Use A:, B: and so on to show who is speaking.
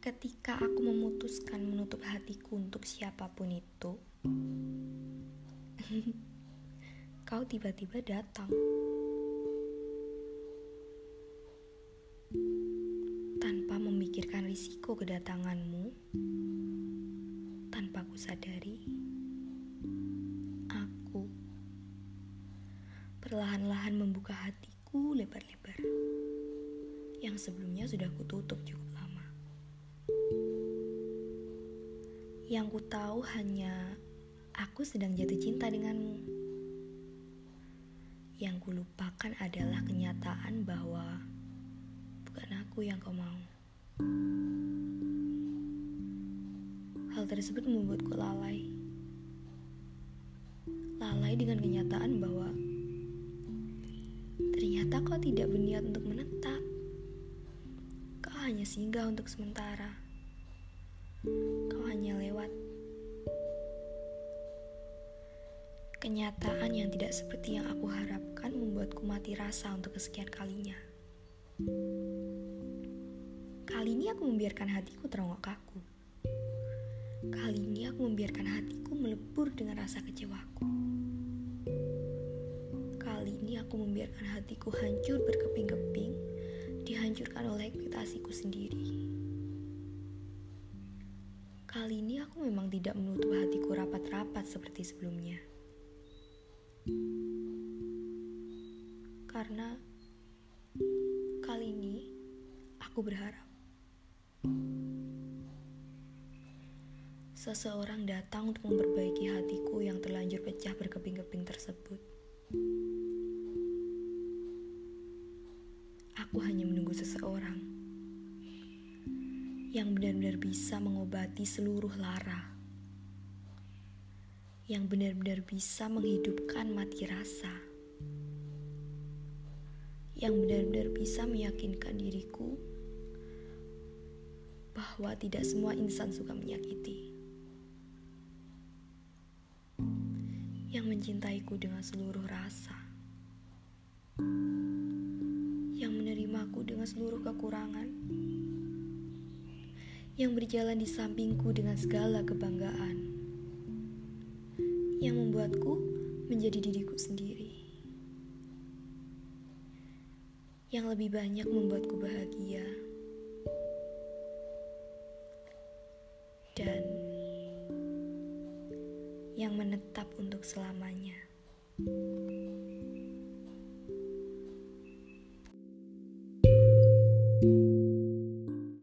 A: ketika aku memutuskan menutup hatiku untuk siapa pun itu, kau tiba-tiba datang. Tanpa memikirkan risiko kedatanganmu, tanpa ku sadari, aku perlahan-lahan membuka hatiku lebar-lebar yang sebelumnya sudah kututup cukup Yang ku tahu hanya aku sedang jatuh cinta denganmu. Yang ku lupakan adalah kenyataan bahwa bukan aku yang kau mau. Hal tersebut membuatku lalai. Lalai dengan kenyataan bahwa ternyata kau tidak berniat untuk menetap hanya singgah untuk sementara. Kenyataan yang tidak seperti yang aku harapkan membuatku mati rasa untuk kesekian kalinya. Kali ini aku membiarkan hatiku terongok kaku. Kali ini aku membiarkan hatiku melebur dengan rasa kecewaku. Kali ini aku membiarkan hatiku hancur berkeping-keping dihancurkan oleh ekspektasiku sendiri. Kali ini aku memang tidak menutup hatiku rapat-rapat seperti sebelumnya. Karena kali ini aku berharap seseorang datang untuk memperbaiki hatiku yang terlanjur pecah berkeping-keping tersebut. aku hanya menunggu seseorang yang benar-benar bisa mengobati seluruh lara, yang benar-benar bisa menghidupkan mati rasa, yang benar-benar bisa meyakinkan diriku bahwa tidak semua insan suka menyakiti. Yang mencintaiku dengan seluruh rasa. Yang menerimaku dengan seluruh kekurangan, yang berjalan di sampingku dengan segala kebanggaan, yang membuatku menjadi diriku sendiri, yang lebih banyak membuatku bahagia, dan yang menetap untuk selamanya.